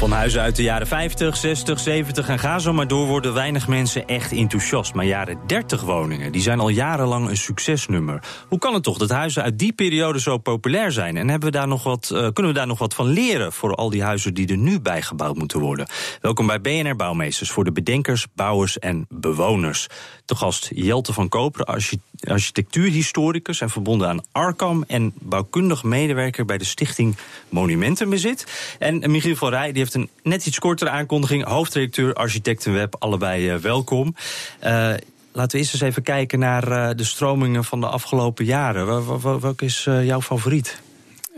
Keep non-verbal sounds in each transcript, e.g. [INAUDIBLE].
Van huizen uit de jaren 50, 60, 70 en ga zo maar door worden weinig mensen echt enthousiast. Maar jaren 30 woningen, die zijn al jarenlang een succesnummer. Hoe kan het toch dat huizen uit die periode zo populair zijn? En hebben we daar nog wat, uh, kunnen we daar nog wat van leren voor al die huizen die er nu bijgebouwd moeten worden? Welkom bij BNR Bouwmeesters voor de bedenkers, bouwers en bewoners. De gast Jelte van Koper, architectuurhistoricus en verbonden aan Arkham en bouwkundig medewerker bij de Stichting Monumentenbezit. En Michiel van Rij, die heeft een net iets kortere aankondiging. Hoofdredacteur Architectenweb, allebei uh, welkom. Uh, laten we eerst eens even kijken naar uh, de stromingen van de afgelopen jaren. Welke is jouw favoriet?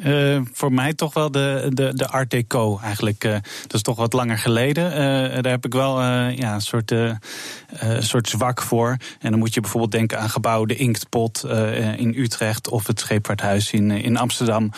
Uh, voor mij toch wel de, de, de Art Deco eigenlijk. Uh, dat is toch wat langer geleden. Uh, daar heb ik wel ja, een soort, soort zwak voor. En dan moet je bijvoorbeeld denken aan gebouw De Inktpot in Utrecht... of het Scheepvaarthuis in, in Amsterdam.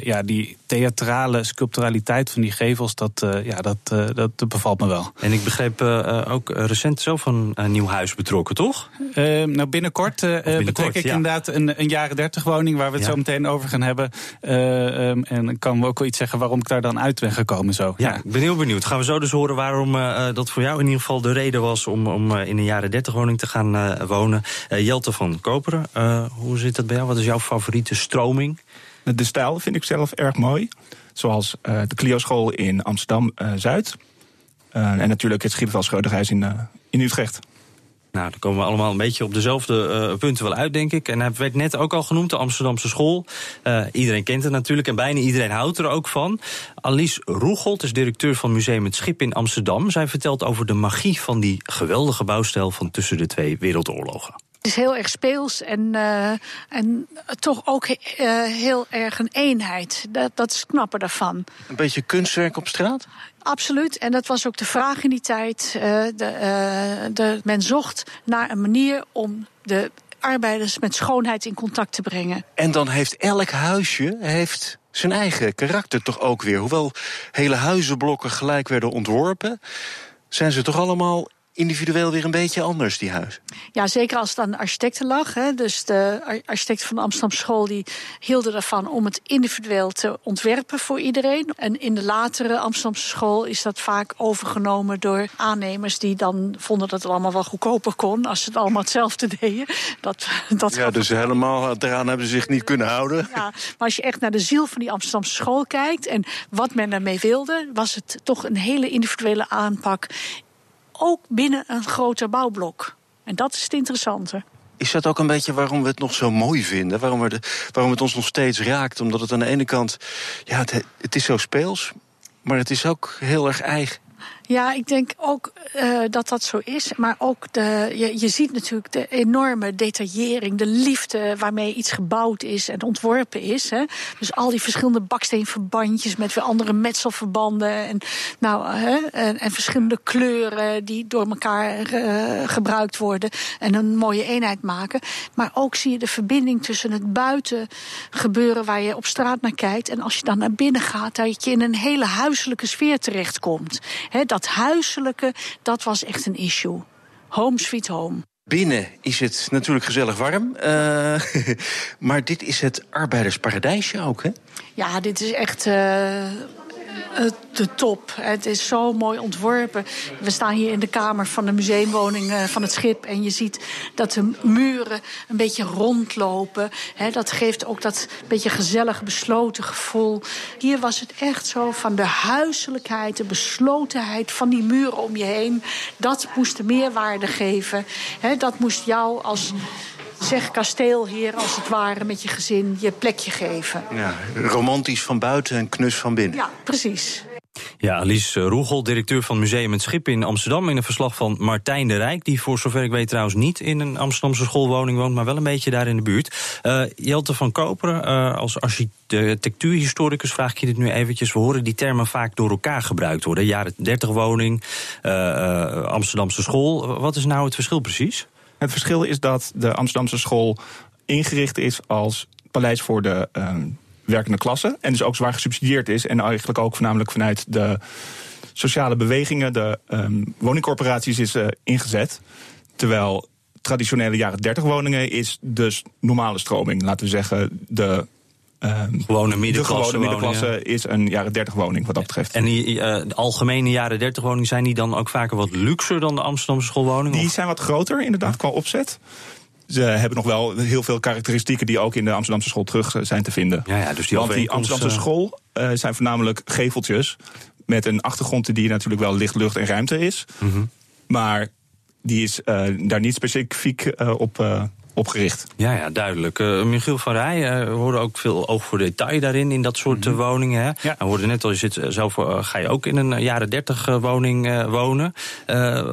ja, die theatrale sculpturaliteit van die gevels, dat, ja, dat, dat bevalt me wel. En ik begreep ook recent zelf een, een nieuw huis betrokken, toch? nou, binnenkort, binnenkort betrek ik ja. inderdaad een, een jaren dertig woning... waar we het ja. zo meteen over gaan hebben... Uh, um, en ik kan we ook wel iets zeggen waarom ik daar dan uit ben gekomen. Zo. Ja, ik ben heel benieuwd. Gaan we zo dus horen waarom uh, dat voor jou in ieder geval de reden was om, om uh, in een jaren 30 woning te gaan wonen. Jelte van Koperen, hoe zit dat bij jou? Wat is jouw favoriete stroming? De stijl vind ik zelf erg mooi. Zoals de Clio School in Amsterdam Zuid. en natuurlijk het Schiphol Schroederhuis in, in Utrecht. Nou, dan komen we allemaal een beetje op dezelfde uh, punten wel uit, denk ik. En hij werd net ook al genoemd, de Amsterdamse school. Uh, iedereen kent het natuurlijk en bijna iedereen houdt er ook van. Alice Roegold is directeur van Museum Het Schip in Amsterdam. Zij vertelt over de magie van die geweldige bouwstijl van tussen de twee wereldoorlogen. Het is heel erg speels en, uh, en toch ook uh, heel erg een eenheid. Dat, dat is het knappe daarvan. Een beetje kunstwerk op straat? Absoluut. En dat was ook de vraag in die tijd. Uh, de, de, men zocht naar een manier om de arbeiders met schoonheid in contact te brengen. En dan heeft elk huisje heeft zijn eigen karakter toch ook weer. Hoewel hele huizenblokken gelijk werden ontworpen, zijn ze toch allemaal individueel weer een beetje anders, die huis. Ja, zeker als het aan de architecten lag. Hè. Dus de architecten van de Amsterdam School die hielden ervan om het individueel te ontwerpen voor iedereen. En in de latere Amsterdamse school is dat vaak overgenomen door aannemers die dan vonden dat het allemaal wel goedkoper kon als ze het allemaal hetzelfde deden. Dat, dat ja, dus helemaal eraan hebben ze zich niet kunnen houden. Ja, maar als je echt naar de ziel van die Amsterdamse school kijkt en wat men daarmee wilde, was het toch een hele individuele aanpak ook binnen een groter bouwblok. En dat is het interessante. Is dat ook een beetje waarom we het nog zo mooi vinden? Waarom, we de, waarom het ons nog steeds raakt? Omdat het aan de ene kant, ja, het, het is zo speels, maar het is ook heel erg eigen. Ja, ik denk ook uh, dat dat zo is. Maar ook de, je, je ziet natuurlijk de enorme detaillering, de liefde waarmee iets gebouwd is en ontworpen is. Hè. Dus al die verschillende baksteenverbandjes met weer andere metselverbanden en, nou, hè, en, en verschillende kleuren die door elkaar uh, gebruikt worden en een mooie eenheid maken. Maar ook zie je de verbinding tussen het buiten gebeuren waar je op straat naar kijkt en als je dan naar binnen gaat, dat je in een hele huiselijke sfeer terechtkomt. He, dat huiselijke, dat was echt een issue. Home sweet home. Binnen is het natuurlijk gezellig warm. Uh, [LAUGHS] maar dit is het arbeidersparadijsje ook, hè? Ja, dit is echt... Uh de top. Het is zo mooi ontworpen. We staan hier in de kamer van de museumwoning van het schip. En je ziet dat de muren een beetje rondlopen. dat geeft ook dat beetje gezellig besloten gevoel. Hier was het echt zo van de huiselijkheid, de beslotenheid van die muren om je heen. Dat moest de meerwaarde geven. dat moest jou als zeg kasteel hier als het ware met je gezin je plekje geven. Ja, romantisch van buiten en knus van binnen. Ja, precies. Ja, Alice Roegel, directeur van Museum Het Schip in Amsterdam... in een verslag van Martijn de Rijk... die voor zover ik weet trouwens niet in een Amsterdamse schoolwoning woont... maar wel een beetje daar in de buurt. Uh, Jelte van Koperen, uh, als architectuurhistoricus vraag ik je dit nu eventjes. We horen die termen vaak door elkaar gebruikt worden. Jaren 30 woning, uh, Amsterdamse school. Wat is nou het verschil precies? Het verschil is dat de Amsterdamse school ingericht is als paleis voor de ehm, werkende klasse. En dus ook zwaar gesubsidieerd is. En eigenlijk ook voornamelijk vanuit de sociale bewegingen, de um, woningcorporaties is uh, ingezet. Terwijl traditionele jaren 30 woningen is dus normale stroming. Laten we zeggen, de Um, gewone middenklasse, de gewone middenklasse is een jaren 30 woning wat dat betreft. En die uh, de algemene jaren 30 woningen zijn die dan ook vaker wat luxer dan de Amsterdamse schoolwoningen? Die zijn wat groter inderdaad qua opzet. Ze hebben nog wel heel veel karakteristieken die ook in de Amsterdamse school terug zijn te vinden. Ja, ja, dus die Want die Amsterdamse school uh, zijn voornamelijk geveltjes. Met een achtergrond die natuurlijk wel licht, lucht en ruimte is. Mm -hmm. Maar die is daar niet specifiek op opgericht. Ja, ja duidelijk. Uh, Michiel van Rij, uh, we horen ook veel oog voor detail daarin, in dat soort mm -hmm. woningen. Hè? Ja. We hoorden net al, je zit zelf, uh, ga je ook in een jaren dertig woning wonen.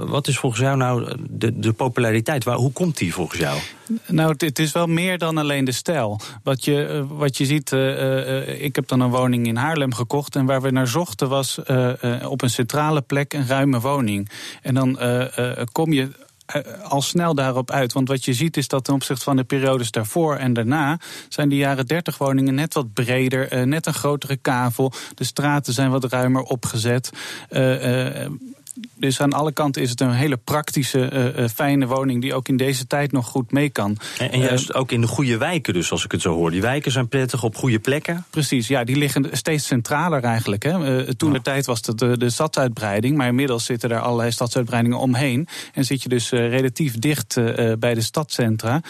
wat is volgens jou nou de, de populariteit? Waar, hoe komt die volgens jou? Nou, het is wel meer dan alleen de stijl. Wat je, wat je ziet, ik heb dan een woning in Haarlem gekocht... en waar we naar zochten was op een centrale plek een ruime woning. En dan kom je al snel daarop uit. Want wat je ziet is dat ten opzichte van de periodes daarvoor en daarna... zijn de jaren 30 woningen net wat breder, net een grotere kavel. De straten zijn wat ruimer opgezet. Uh, dus aan alle kanten is het een hele praktische, uh, fijne woning die ook in deze tijd nog goed mee kan. En, en juist uh, ook in de goede wijken, dus als ik het zo hoor. Die wijken zijn prettig op goede plekken. Precies, ja, die liggen steeds centraler eigenlijk. Hè. Uh, toen ja. de tijd was het de, de stadsuitbreiding, maar inmiddels zitten er allerlei stadsuitbreidingen omheen. En zit je dus relatief dicht bij de stadcentra,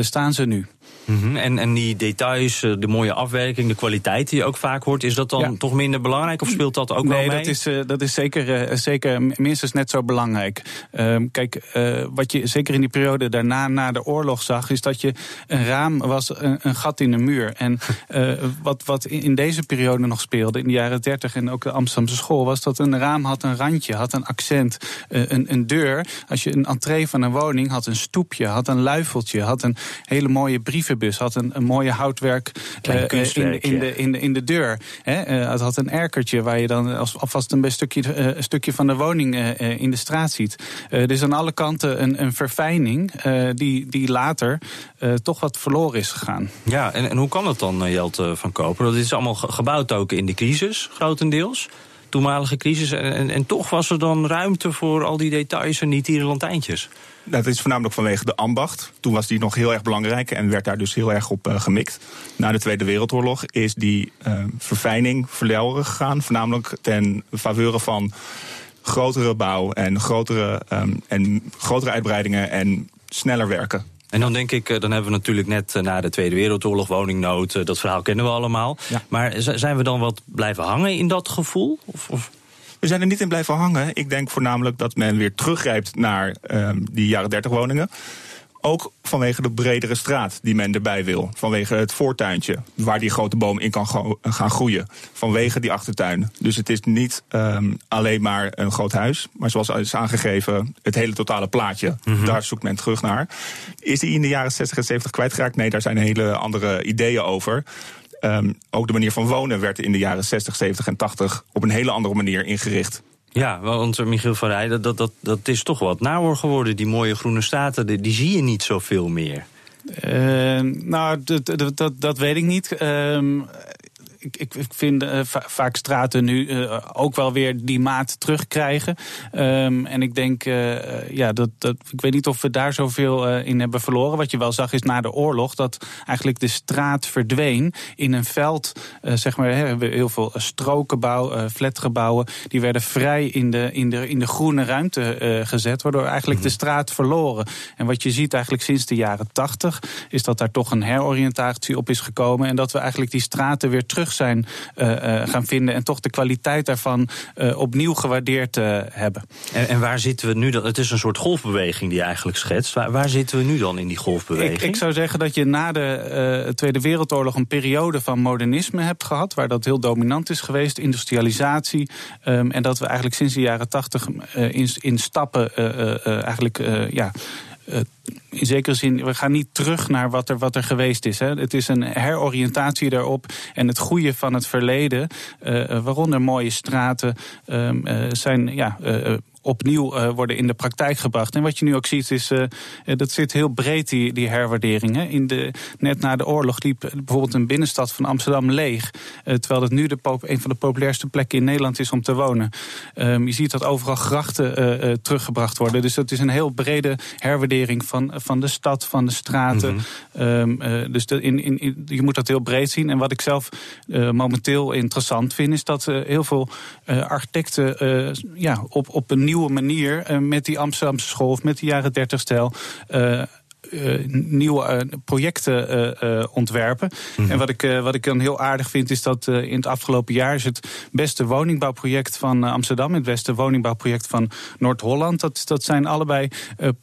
staan ze nu. Mm -hmm. en, en die details, de mooie afwerking, de kwaliteit die je ook vaak hoort, is dat dan ja. toch minder belangrijk of speelt dat ook nee, wel mee? Nee, dat is, dat is zeker, zeker minstens net zo belangrijk. Uh, kijk, wat je zeker in die periode daarna, na de oorlog zag, is dat je een raam was een, een gat in de muur. En [LAUGHS] wat, wat in deze periode nog speelde, in de jaren 30 en ook de Amsterdamse school, was dat een raam had een randje, had een accent. een, een deur, als je een entree van een woning had, een stoepje, had een luifeltje, had een hele mooie brieven bus, had een, een mooie houtwerk in, in, de, in, de, in de deur. Hè? Het had een erkertje waar je dan als, alvast een stukje, een stukje van de woning in de straat ziet. dus aan alle kanten een, een verfijning die, die later toch wat verloren is gegaan. Ja, en, en hoe kan het dan, Jelte van Koper? Dat is allemaal gebouwd ook in de crisis, grotendeels toenmalige crisis. En, en, en, toch was er dan ruimte voor al die details en niet die lantijntjes. Dat is voornamelijk vanwege de ambacht. Toen was die nog heel erg belangrijk en werd daar dus heel erg op uh, gemikt. Na de Tweede Wereldoorlog is die uh, verfijning verloren gegaan. Voornamelijk ten faveur van grotere bouw en grotere, um, en grotere uitbreidingen en sneller werken. En dan denk ik, dan hebben we natuurlijk net na de Tweede Wereldoorlog woningnood. Dat verhaal kennen we allemaal. Ja. Maar zijn we dan wat blijven hangen in dat gevoel? Of, of? We zijn er niet in blijven hangen. Ik denk voornamelijk dat men weer teruggrijpt naar um, die jaren 30 woningen. Ook vanwege de bredere straat die men erbij wil. Vanwege het voortuintje waar die grote boom in kan gaan groeien. Vanwege die achtertuin. Dus het is niet um, alleen maar een groot huis. Maar zoals is aangegeven, het hele totale plaatje. -hmm. Daar zoekt men terug naar. Is die in de jaren 60 en 70 kwijtgeraakt? Nee, daar zijn hele andere ideeën over. Um, ook de manier van wonen werd in de jaren 60, 70 en 80 op een hele andere manier ingericht. Ja, want Michiel van Rij, dat, dat, dat is toch wat nauwer geworden. Die mooie groene staten, die, zie je niet zoveel meer. Uh, nou, dat, dat, dat weet ik niet. Uh, ik, ik, ik vind uh, va vaak straten nu uh, ook wel weer die maat terugkrijgen. Um, en ik denk, uh, ja, dat, dat, ik weet niet of we daar zoveel in hebben verloren. Wat je wel zag is na de oorlog dat eigenlijk de straat verdween in een veld. zeg maar, heel veel strokenbouw, flatgebouwen. Die werden vrij in de, in de, in de groene ruimte gezet, waardoor eigenlijk de straat verloren. En wat je ziet eigenlijk sinds de jaren tachtig, is dat daar toch een heroriëntatie op is gekomen. En dat we eigenlijk die straten weer terug zijn gaan vinden en toch de kwaliteit daarvan opnieuw gewaardeerd hebben. En, en, waar zitten we nu dan? Het is een soort golfbeweging die je eigenlijk schetst. Waar, waar zitten we nu dan in die golfbeweging? Ik, ik zou zeggen dat je na de Tweede Wereldoorlog een periode van modernisme hebt gehad, waar dat heel dominant is geweest, industrialisatie. Um, en dat we eigenlijk sinds de jaren tachtig in, in stappen eigenlijk ja, in zekere zin, we gaan niet terug naar wat er, wat er geweest is. Hè. Het is een heroriëntatie daarop. En het goede van het verleden, uh, waaronder mooie straten, uh, zijn ja, opnieuw uh, worden in de praktijk gebracht. En wat je nu ook ziet is, uh, dat zit heel breed, die, die herwaarderingen. In de, net na de oorlog liep bijvoorbeeld een binnenstad van Amsterdam leeg. Uh, terwijl het nu de een van de populairste plekken in Nederland is om te wonen. Um, je ziet dat overal grachten teruggebracht worden. Dus dat is een heel brede herwaardering van, van de stad, van de straten. Mm -hmm. um, dus de, in, in, je moet dat heel breed zien. En wat ik zelf momenteel interessant vind, is dat heel veel architecten ja, op, op een nieuwe manier uh, met die Amsterdamse school of met de jaren 30 stijl. Uh, uh, nieuwe uh, projecten uh, ontwerpen. Mhm. En wat ik, wat ik dan heel aardig vind, is dat in het afgelopen jaar is het beste woningbouwproject van Amsterdam, het beste woningbouwproject van Noord-Holland. Dat, dat zijn allebei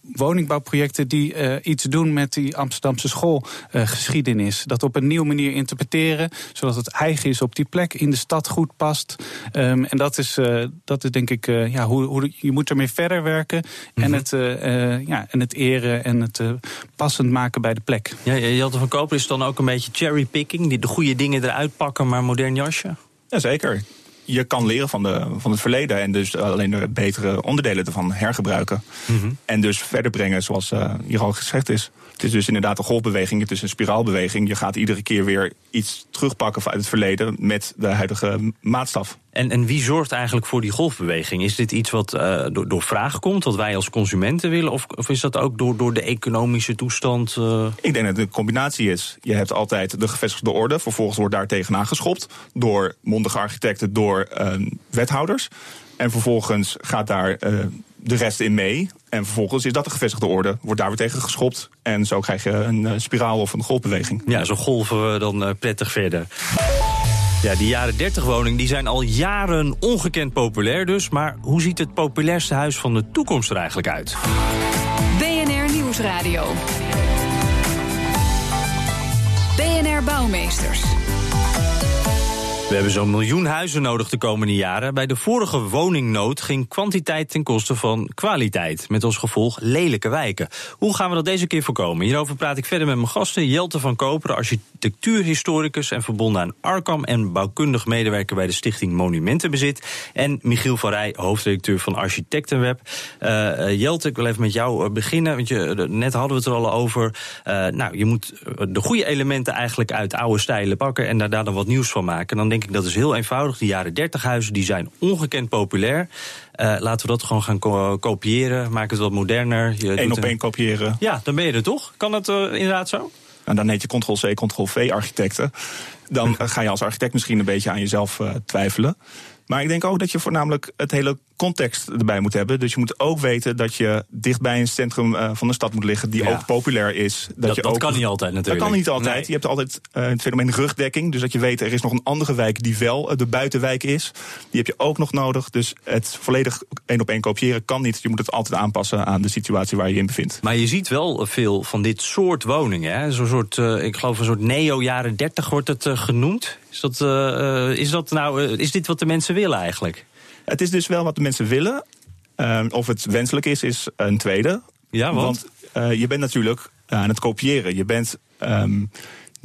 woningbouwprojecten die iets doen met die Amsterdamse schoolgeschiedenis. dat op een nieuwe manier interpreteren, zodat het eigen is op die plek, in de stad goed past. Um, en dat is, dat is denk ik, ja, hoe, hoe, je moet ermee verder werken. en, mhm. het, ja, en het eren en het passend maken bij de plek. Ja, Jelte van Koper is dan ook een beetje cherrypicking, die de goede dingen eruit pakken, maar modern jasje? Jazeker. Je kan leren van, de, van het verleden en dus alleen de betere onderdelen ervan hergebruiken. Mhm. En dus verder brengen zoals uh, hier al gezegd is. Het is dus inderdaad een golfbeweging, het is een spiraalbeweging. Je gaat iedere keer weer iets terugpakken uit het verleden met de huidige maatstaf. En, en wie zorgt eigenlijk voor die golfbeweging? Is dit iets wat uh, door, door vraag komt, wat wij als consumenten willen? Of, of is dat ook door, door de economische toestand? Uh... Ik denk dat het een combinatie is. Je hebt altijd de gevestigde orde, vervolgens wordt daar tegenaan geschopt door mondige architecten, door uh, wethouders. En vervolgens gaat daar de rest in mee. En vervolgens is dat de gevestigde orde. Wordt daar weer tegen geschopt. En zo krijg je een spiraal of een golfbeweging. Ja, zo golven we dan prettig verder. Ja, die jaren 30 woningen die zijn al jaren ongekend populair dus. Maar hoe ziet het populairste huis van de toekomst er eigenlijk uit? BNR Nieuwsradio. BNR Bouwmeesters. We hebben zo'n miljoen huizen nodig de komende jaren. Bij de vorige woningnood ging kwantiteit ten koste van kwaliteit. Met als gevolg lelijke wijken. Hoe gaan we dat deze keer voorkomen? Hierover praat ik verder met mijn gasten. Jelte van Koperen, architectuurhistoricus en verbonden aan Arkham... en bouwkundig medewerker bij de stichting Monumentenbezit. En Michiel van Rij, hoofdredacteur van Architectenweb. Uh, Jelte, ik wil even met jou beginnen. Want je, net hadden we het er al over. Nou, je moet de goede elementen eigenlijk uit oude stijlen pakken... en daar, daar dan wat nieuws van maken. Dan denk dat is heel eenvoudig. Die jaren 30 huizen die zijn ongekend populair. Uh, laten we dat gewoon gaan kopiëren. Maak het wat moderner. Eén op één kopiëren. Ja, dan ben je er toch? Kan het uh, inderdaad zo? En dan heet je Ctrl-C, Ctrl-V architecten. Dan [LAUGHS] ga je als architect misschien een beetje aan jezelf uh, twijfelen. Maar ik denk ook dat je voornamelijk het hele context erbij moet hebben. Dus je moet ook weten dat je dichtbij een centrum uh, van de stad moet liggen die ook populair is. Dat, dat, je dat ook, kan niet altijd natuurlijk. Dat kan niet altijd. Nee. Je hebt altijd uh, het fenomeen rugdekking. Dus dat je weet er is nog een andere wijk die wel uh, de buitenwijk is. Die heb je ook nog nodig. Dus het volledig één op één kopiëren kan niet. Je moet het altijd aanpassen aan de situatie waar je je in bevindt. Maar je ziet wel veel van dit soort woningen. Zo'n soort, ik geloof een soort neo jaren 30 wordt het genoemd. Is dat, is dat nou, is dit wat de mensen willen eigenlijk? Het is dus wel wat de mensen willen. Uh, of het wenselijk is, is een tweede. Ja, want? want uh, je bent natuurlijk aan het kopiëren. Je bent um,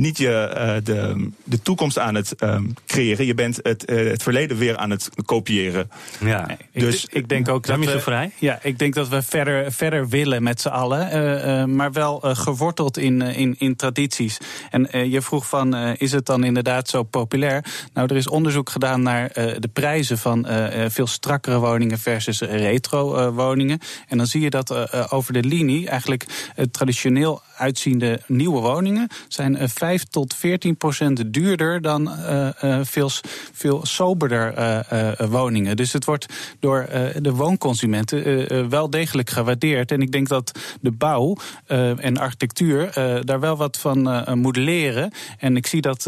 niet je, uh, de, de toekomst aan het um, creëren. Je bent het, uh, het verleden weer aan het kopiëren. Ja, dus ik, ik denk ook dat we, vrij. Ja, ik denk dat we verder, verder willen met z'n allen. Uh, maar wel geworteld in, in, in tradities. En je vroeg van, is het dan inderdaad zo populair? Nou, er is onderzoek gedaan naar de prijzen van veel strakkere woningen versus retro woningen. En dan zie je dat over de linie eigenlijk traditioneel uitziende nieuwe woningen zijn 5 tot 14 procent duurder dan uh, veel, veel soberder uh, woningen. Dus het wordt door de woonconsumenten wel degelijk gewaardeerd. En ik denk dat de bouw en architectuur daar wel wat van moet leren. En ik zie dat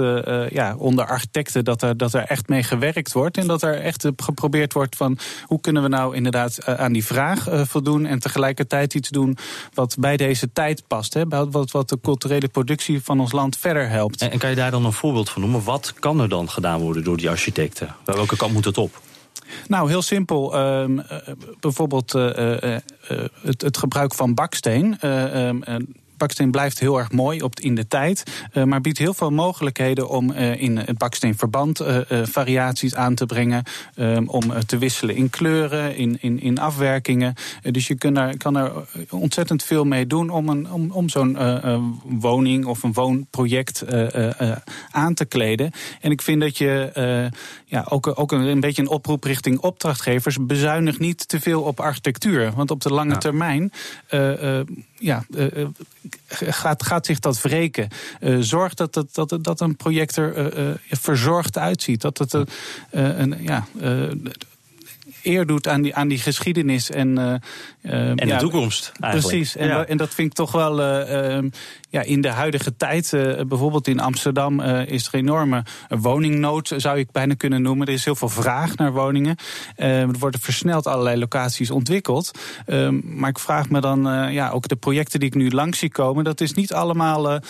ja, onder architecten dat er, dat er echt mee gewerkt wordt. En dat er echt geprobeerd wordt van hoe kunnen we nou inderdaad aan die vraag voldoen. En tegelijkertijd iets doen wat bij deze tijd past. Hè? Wat, wat de culturele productie van ons land verder helpt. En, kan je daar dan een voorbeeld van noemen? Wat kan er dan gedaan worden door die architecten? Welke kant moet het op? Nou, heel simpel. Uh, bijvoorbeeld uh, uh, het, het, gebruik van baksteen. Baksteen blijft heel erg mooi op, in de tijd. Uh, maar biedt heel veel mogelijkheden om uh, in het baksteenverband uh, variaties aan te brengen. Om te wisselen in kleuren, in, in, in afwerkingen. dus je kan er, kan er ontzettend veel mee doen om, een, om, om zo'n woning of een woonproject aan te kleden. En ik vind dat je ja, ook, ook een, een beetje een oproep richting opdrachtgevers. Bezuinig niet te veel op architectuur. Want op de lange termijn ja, uh, gaat, gaat zich dat wreken. Uh, zorg dat, dat, dat, dat een project er uh, verzorgd uitziet. Dat het een, ja, eer doet aan die, aan die geschiedenis. En, en de toekomst. Eigenlijk. Precies. En, en, dat vind ik toch wel ehm, ja, in de huidige tijd, uh, bijvoorbeeld in Amsterdam, uh, is er enorme woningnood, zou ik bijna kunnen noemen. Er is heel veel vraag naar woningen. Uh, er worden versneld allerlei locaties ontwikkeld. Ehm, maar ik vraag me dan, ja, ook de projecten die ik nu langs zie komen, dat is niet allemaal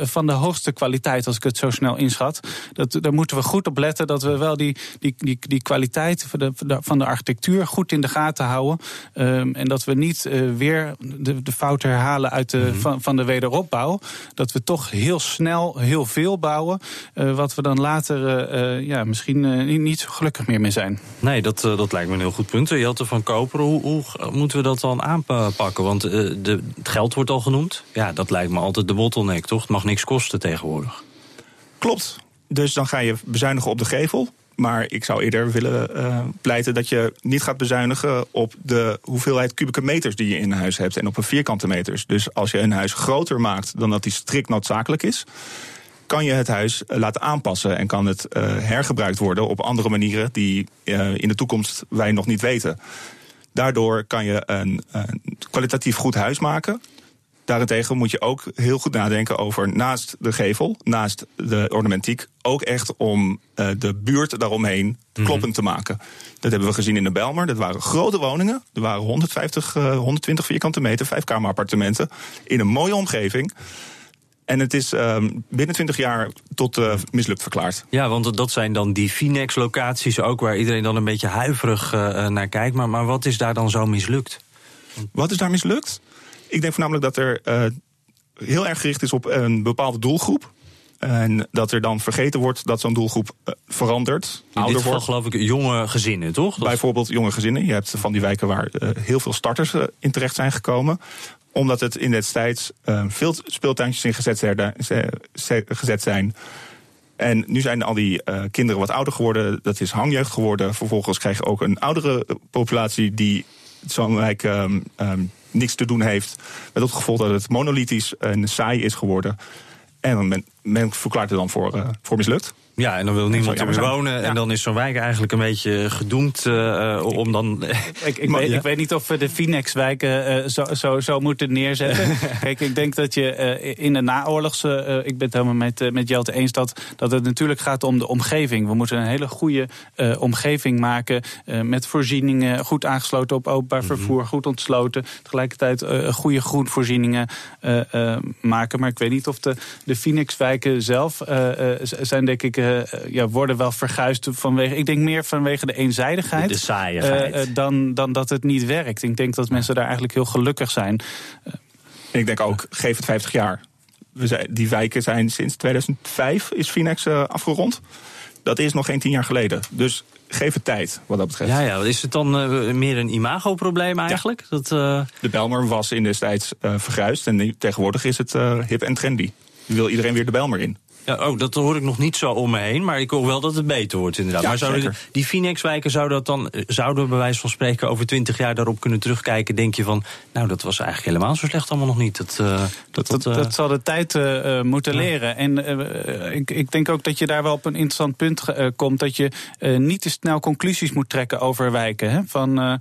van de hoogste kwaliteit, als ik het zo snel inschat. Dat, daar moeten we goed op letten dat we wel die, die, die, die kwaliteit van de, van de architectuur goed in de gaten houden. Um, en dat we niet weer de, de fouten herhalen uit de, mm van, van de wederopbouw dat we toch heel snel heel veel bouwen. Uh, wat we dan later uh, ja, misschien niet zo gelukkig meer mee zijn. Nee, dat, dat lijkt me een heel goed punt. Jelte van Koper, hoe, hoe moeten we dat dan aanpakken? Want de, het geld wordt al genoemd. Ja, dat lijkt me altijd de bottleneck, toch? Het mag niks kosten tegenwoordig. Klopt. Dus dan ga je bezuinigen op de gevel. Maar ik zou eerder willen uh, pleiten dat je niet gaat bezuinigen op de hoeveelheid kubieke meters die je in huis hebt en op een vierkante meters. Dus als je een huis groter maakt dan dat die strikt noodzakelijk is, kan je het huis eh, laten aanpassen en kan het uh, hergebruikt worden op andere manieren die in de toekomst wij nog niet weten. Daardoor kan je een, een kwalitatief goed huis maken Daarentegen moet je ook heel goed nadenken over naast de gevel, naast de ornamentiek, ook echt om uh, de buurt daaromheen mhm. kloppend te maken. Dat hebben we gezien in de Belmer. Dat waren grote woningen. Er waren 150, uh, 120 vierkante meter, vijfkamerappartementen in een mooie omgeving. En het is uh, binnen 20 jaar tot uh, mislukt verklaard. Ja, want dat zijn dan die Finex-locaties ook waar iedereen dan een beetje huiverig uh, naar kijkt. Maar, maar wat is daar dan zo mislukt? Wat is daar mislukt? Ik denk voornamelijk dat er uh, heel erg gericht is op een bepaalde doelgroep. En dat er dan vergeten wordt dat zo'n doelgroep uh, verandert. In ouder dit geval geloof ik jonge gezinnen, toch? Bijvoorbeeld jonge gezinnen. Je hebt van die wijken waar uh, heel veel starters in terecht zijn gekomen omdat het in destijds veel speeltuintjes in gezet, gezet zijn. En nu zijn al die uh, kinderen wat ouder geworden. Dat is hangjeugd geworden. Vervolgens krijg je ook een oudere populatie die zo'n wijk um, um, niks te doen heeft. Met het gevolg dat het monolithisch en saai is geworden. En men, men verklaart het dan voor, uh, voor mislukt. Ja, en dan wil niemand er meer wonen. En dan is zo'n wijk eigenlijk een beetje gedoemd uh, om dan... ik, ik, [LAUGHS] weet, ik, weet, niet of we de Finex-wijken uh, zo, zo, zo, moeten neerzetten. [LAUGHS] Kijk, ik denk dat je uh, in de naoorlogse... ik ben het helemaal met, met Jelte eens dat, dat het natuurlijk gaat om de omgeving. We moeten een hele goede omgeving maken met voorzieningen... goed aangesloten op openbaar mhm. vervoer, goed ontsloten. Tegelijkertijd goede groenvoorzieningen maken. Maar ik weet niet of de, de Finex-wijken zelf zijn denk ik ja, worden wel verguisd vanwege. Ik denk meer vanwege de eenzijdigheid. De saaiigheid. Uh, dan, dan dat het niet werkt. Ik denk dat mensen daar eigenlijk heel gelukkig zijn. Ik denk ook, geef het 50 jaar. We zijn, die wijken zijn sinds 2005 is Finex afgerond. Dat is nog geen tien jaar geleden. Dus geef het tijd, wat dat betreft. Ja, ja. Is het dan uh, meer een imagoprobleem eigenlijk? Ja. Dat, uh... De Belmer was in destijds uh, verguisd en tegenwoordig is het hip en trendy. wil iedereen weer de Belmer in. Ja, oh, dat hoor ik nog niet zo om me heen, maar ik hoor wel dat het beter wordt inderdaad. Ja, maar zouden die Phoenix-wijken zou dat dan, eh, zouden we bij wijze van spreken over twintig jaar daarop kunnen terugkijken? Denk je van, nou dat was eigenlijk helemaal zo slecht allemaal nog niet. Dat, eh, Dat, dat, dat, eh, dat zal de tijd moeten Ja. leren. En ik, ik denk ook dat je daar wel op een interessant punt komt. Dat je niet te snel conclusies moet trekken over wijken. Hè? Van,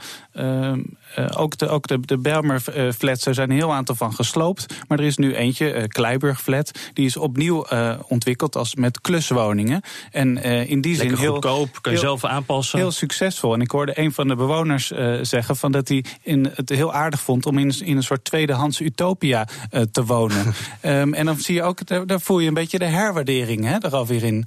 ook de, ook de, de Belmer-flats, er zijn een heel aantal van gesloopt. Maar er is nu eentje, Kleiburg-flat, die is opnieuw eh, ontwikkeld als met kluswoningen. En eh, in die zin heel, goedkoop, kan je heel- zelf aanpassen. Heel succesvol. En ik hoorde een van de bewoners eh, zeggen van dat hij in, het heel aardig vond om in, in een soort tweedehands utopia eh, te wonen. [LAUGHS] Ehm, en dan zie je ook, daar, voel je een beetje de herwaardering hè, er alweer in.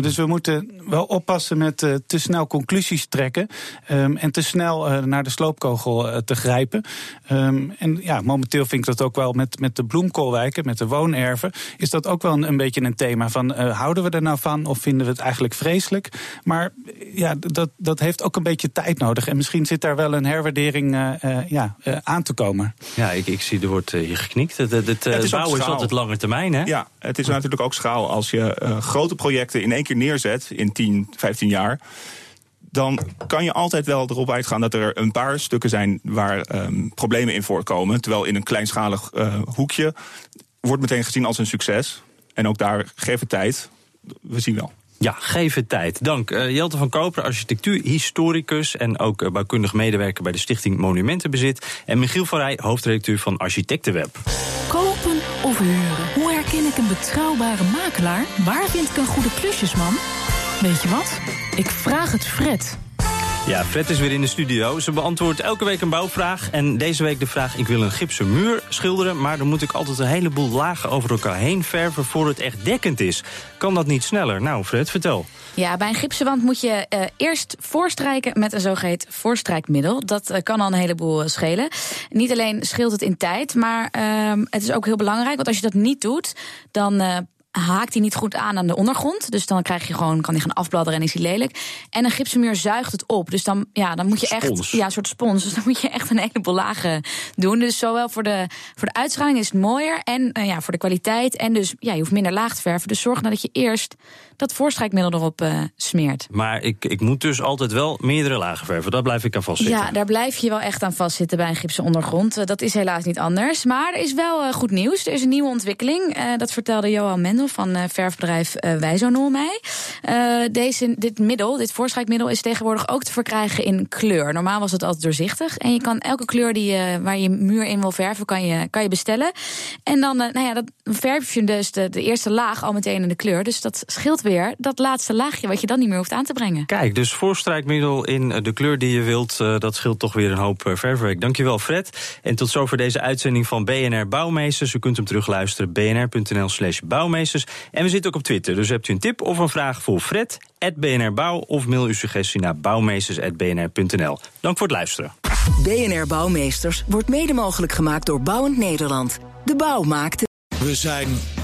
Dus we moeten wel oppassen met te snel conclusies trekken. ehm, en te snel naar de sloopkogel te grijpen. Ehm, en ja, momenteel vind ik dat ook wel met, met de bloemkoolwijken, met de woonerven. Is dat ook wel een, een beetje een thema van eh, houden we er nou van of vinden we het eigenlijk vreselijk? Maar ja, dat, dat heeft ook een beetje tijd nodig. En misschien zit daar wel een herwaardering eh, eh, ja, eh, aan te komen. Ja, ik, ik zie, er wordt eh, hier geknikt. Het, het, het, eh, Het is bouwen is altijd lange termijn, hè? Ja, het is natuurlijk ook schaal. Als je eh, grote projecten in één keer neerzet in 10, 15 jaar. Dan kan je altijd wel erop uitgaan dat er een paar stukken zijn waar ehm, problemen in voorkomen. Terwijl in een kleinschalig eh, hoekje wordt meteen gezien als een succes. En ook daar geef het tijd. We zien wel. Ja, geef het tijd. Dank. Eh, Jelte van Koper, architectuurhistoricus en ook eh, bouwkundig medewerker bij de Stichting Monumentenbezit. En Michiel van Rij, hoofdredacteur van Architectenweb. Kopen of huren? Hoe herken ik een betrouwbare makelaar? Waar vind ik een goede klusjesman? Weet je wat? Ik vraag het Fred. Ja, Fred is weer in de studio. Ze beantwoordt elke week een bouwvraag. En deze week de vraag: ik wil een gipsen muur schilderen. Maar dan moet ik altijd een heleboel lagen over elkaar heen verven voor het echt dekkend is. Kan dat niet sneller? Nou, Fred, vertel. Ja, bij een gipsenwand moet je eh, eerst voorstrijken met een zogeheten voorstrijkmiddel. Dat eh, kan al een heleboel eh, schelen. Niet alleen scheelt het in tijd, maar ehm, het is ook heel belangrijk. Want als je dat niet doet, dan haakt hij niet goed aan aan de ondergrond. Dus dan krijg je gewoon, kan hij gaan afbladderen en is hij lelijk. En een gipsenmuur zuigt het op. Dus dan, ja, dan moet je echt. Spons. Ja, een soort spons. [LAUGHS] Dus dan moet je echt een heleboel lagen doen. Dus zowel voor de, voor de uitstraling is het mooier. En eh, ja, voor de kwaliteit. En dus ja, je hoeft minder laag te verven. Dus zorg nou dat je eerst dat voorstrijkmiddel erop eh, smeert. Maar ik, ik moet dus altijd wel meerdere lagen verven. Daar blijf ik aan vastzitten. Ja, daar blijf je wel echt aan vastzitten bij een gipsen ondergrond. Eh, Dat is helaas niet anders. Maar er is wel goed nieuws. Er is een nieuwe ontwikkeling. Dat vertelde Johan Mendel van eh, verfbedrijf eh Wijzonol mij. Eh, deze, dit middel, dit voorstrijkmiddel, is tegenwoordig ook te verkrijgen in kleur. Normaal was het altijd doorzichtig. En je kan elke kleur die je, waar je muur in wil verven, kan je, kan je bestellen. En dan nou ja, dat verf je dus de, eerste laag al meteen in de kleur. Dus dat scheelt weer dat laatste laagje wat je dan niet meer hoeft aan te brengen. Kijk, dus voorstrijkmiddel in de kleur die je wilt, dat scheelt toch weer een hoop verfwerk. Dankjewel Fred. En tot zover deze uitzending van BNR Bouwmeesters. U kunt hem terugluisteren, bnr.nl slash bouwmeesters. En we zitten ook op Twitter, dus hebt u een tip of een vraag voor Fred, BNR Bouw, of mail uw suggestie naar bouwmeesters.bnr.nl. Dank voor het luisteren. BNR Bouwmeesters wordt mede mogelijk gemaakt door Bouwend Nederland. De bouw maakt We zijn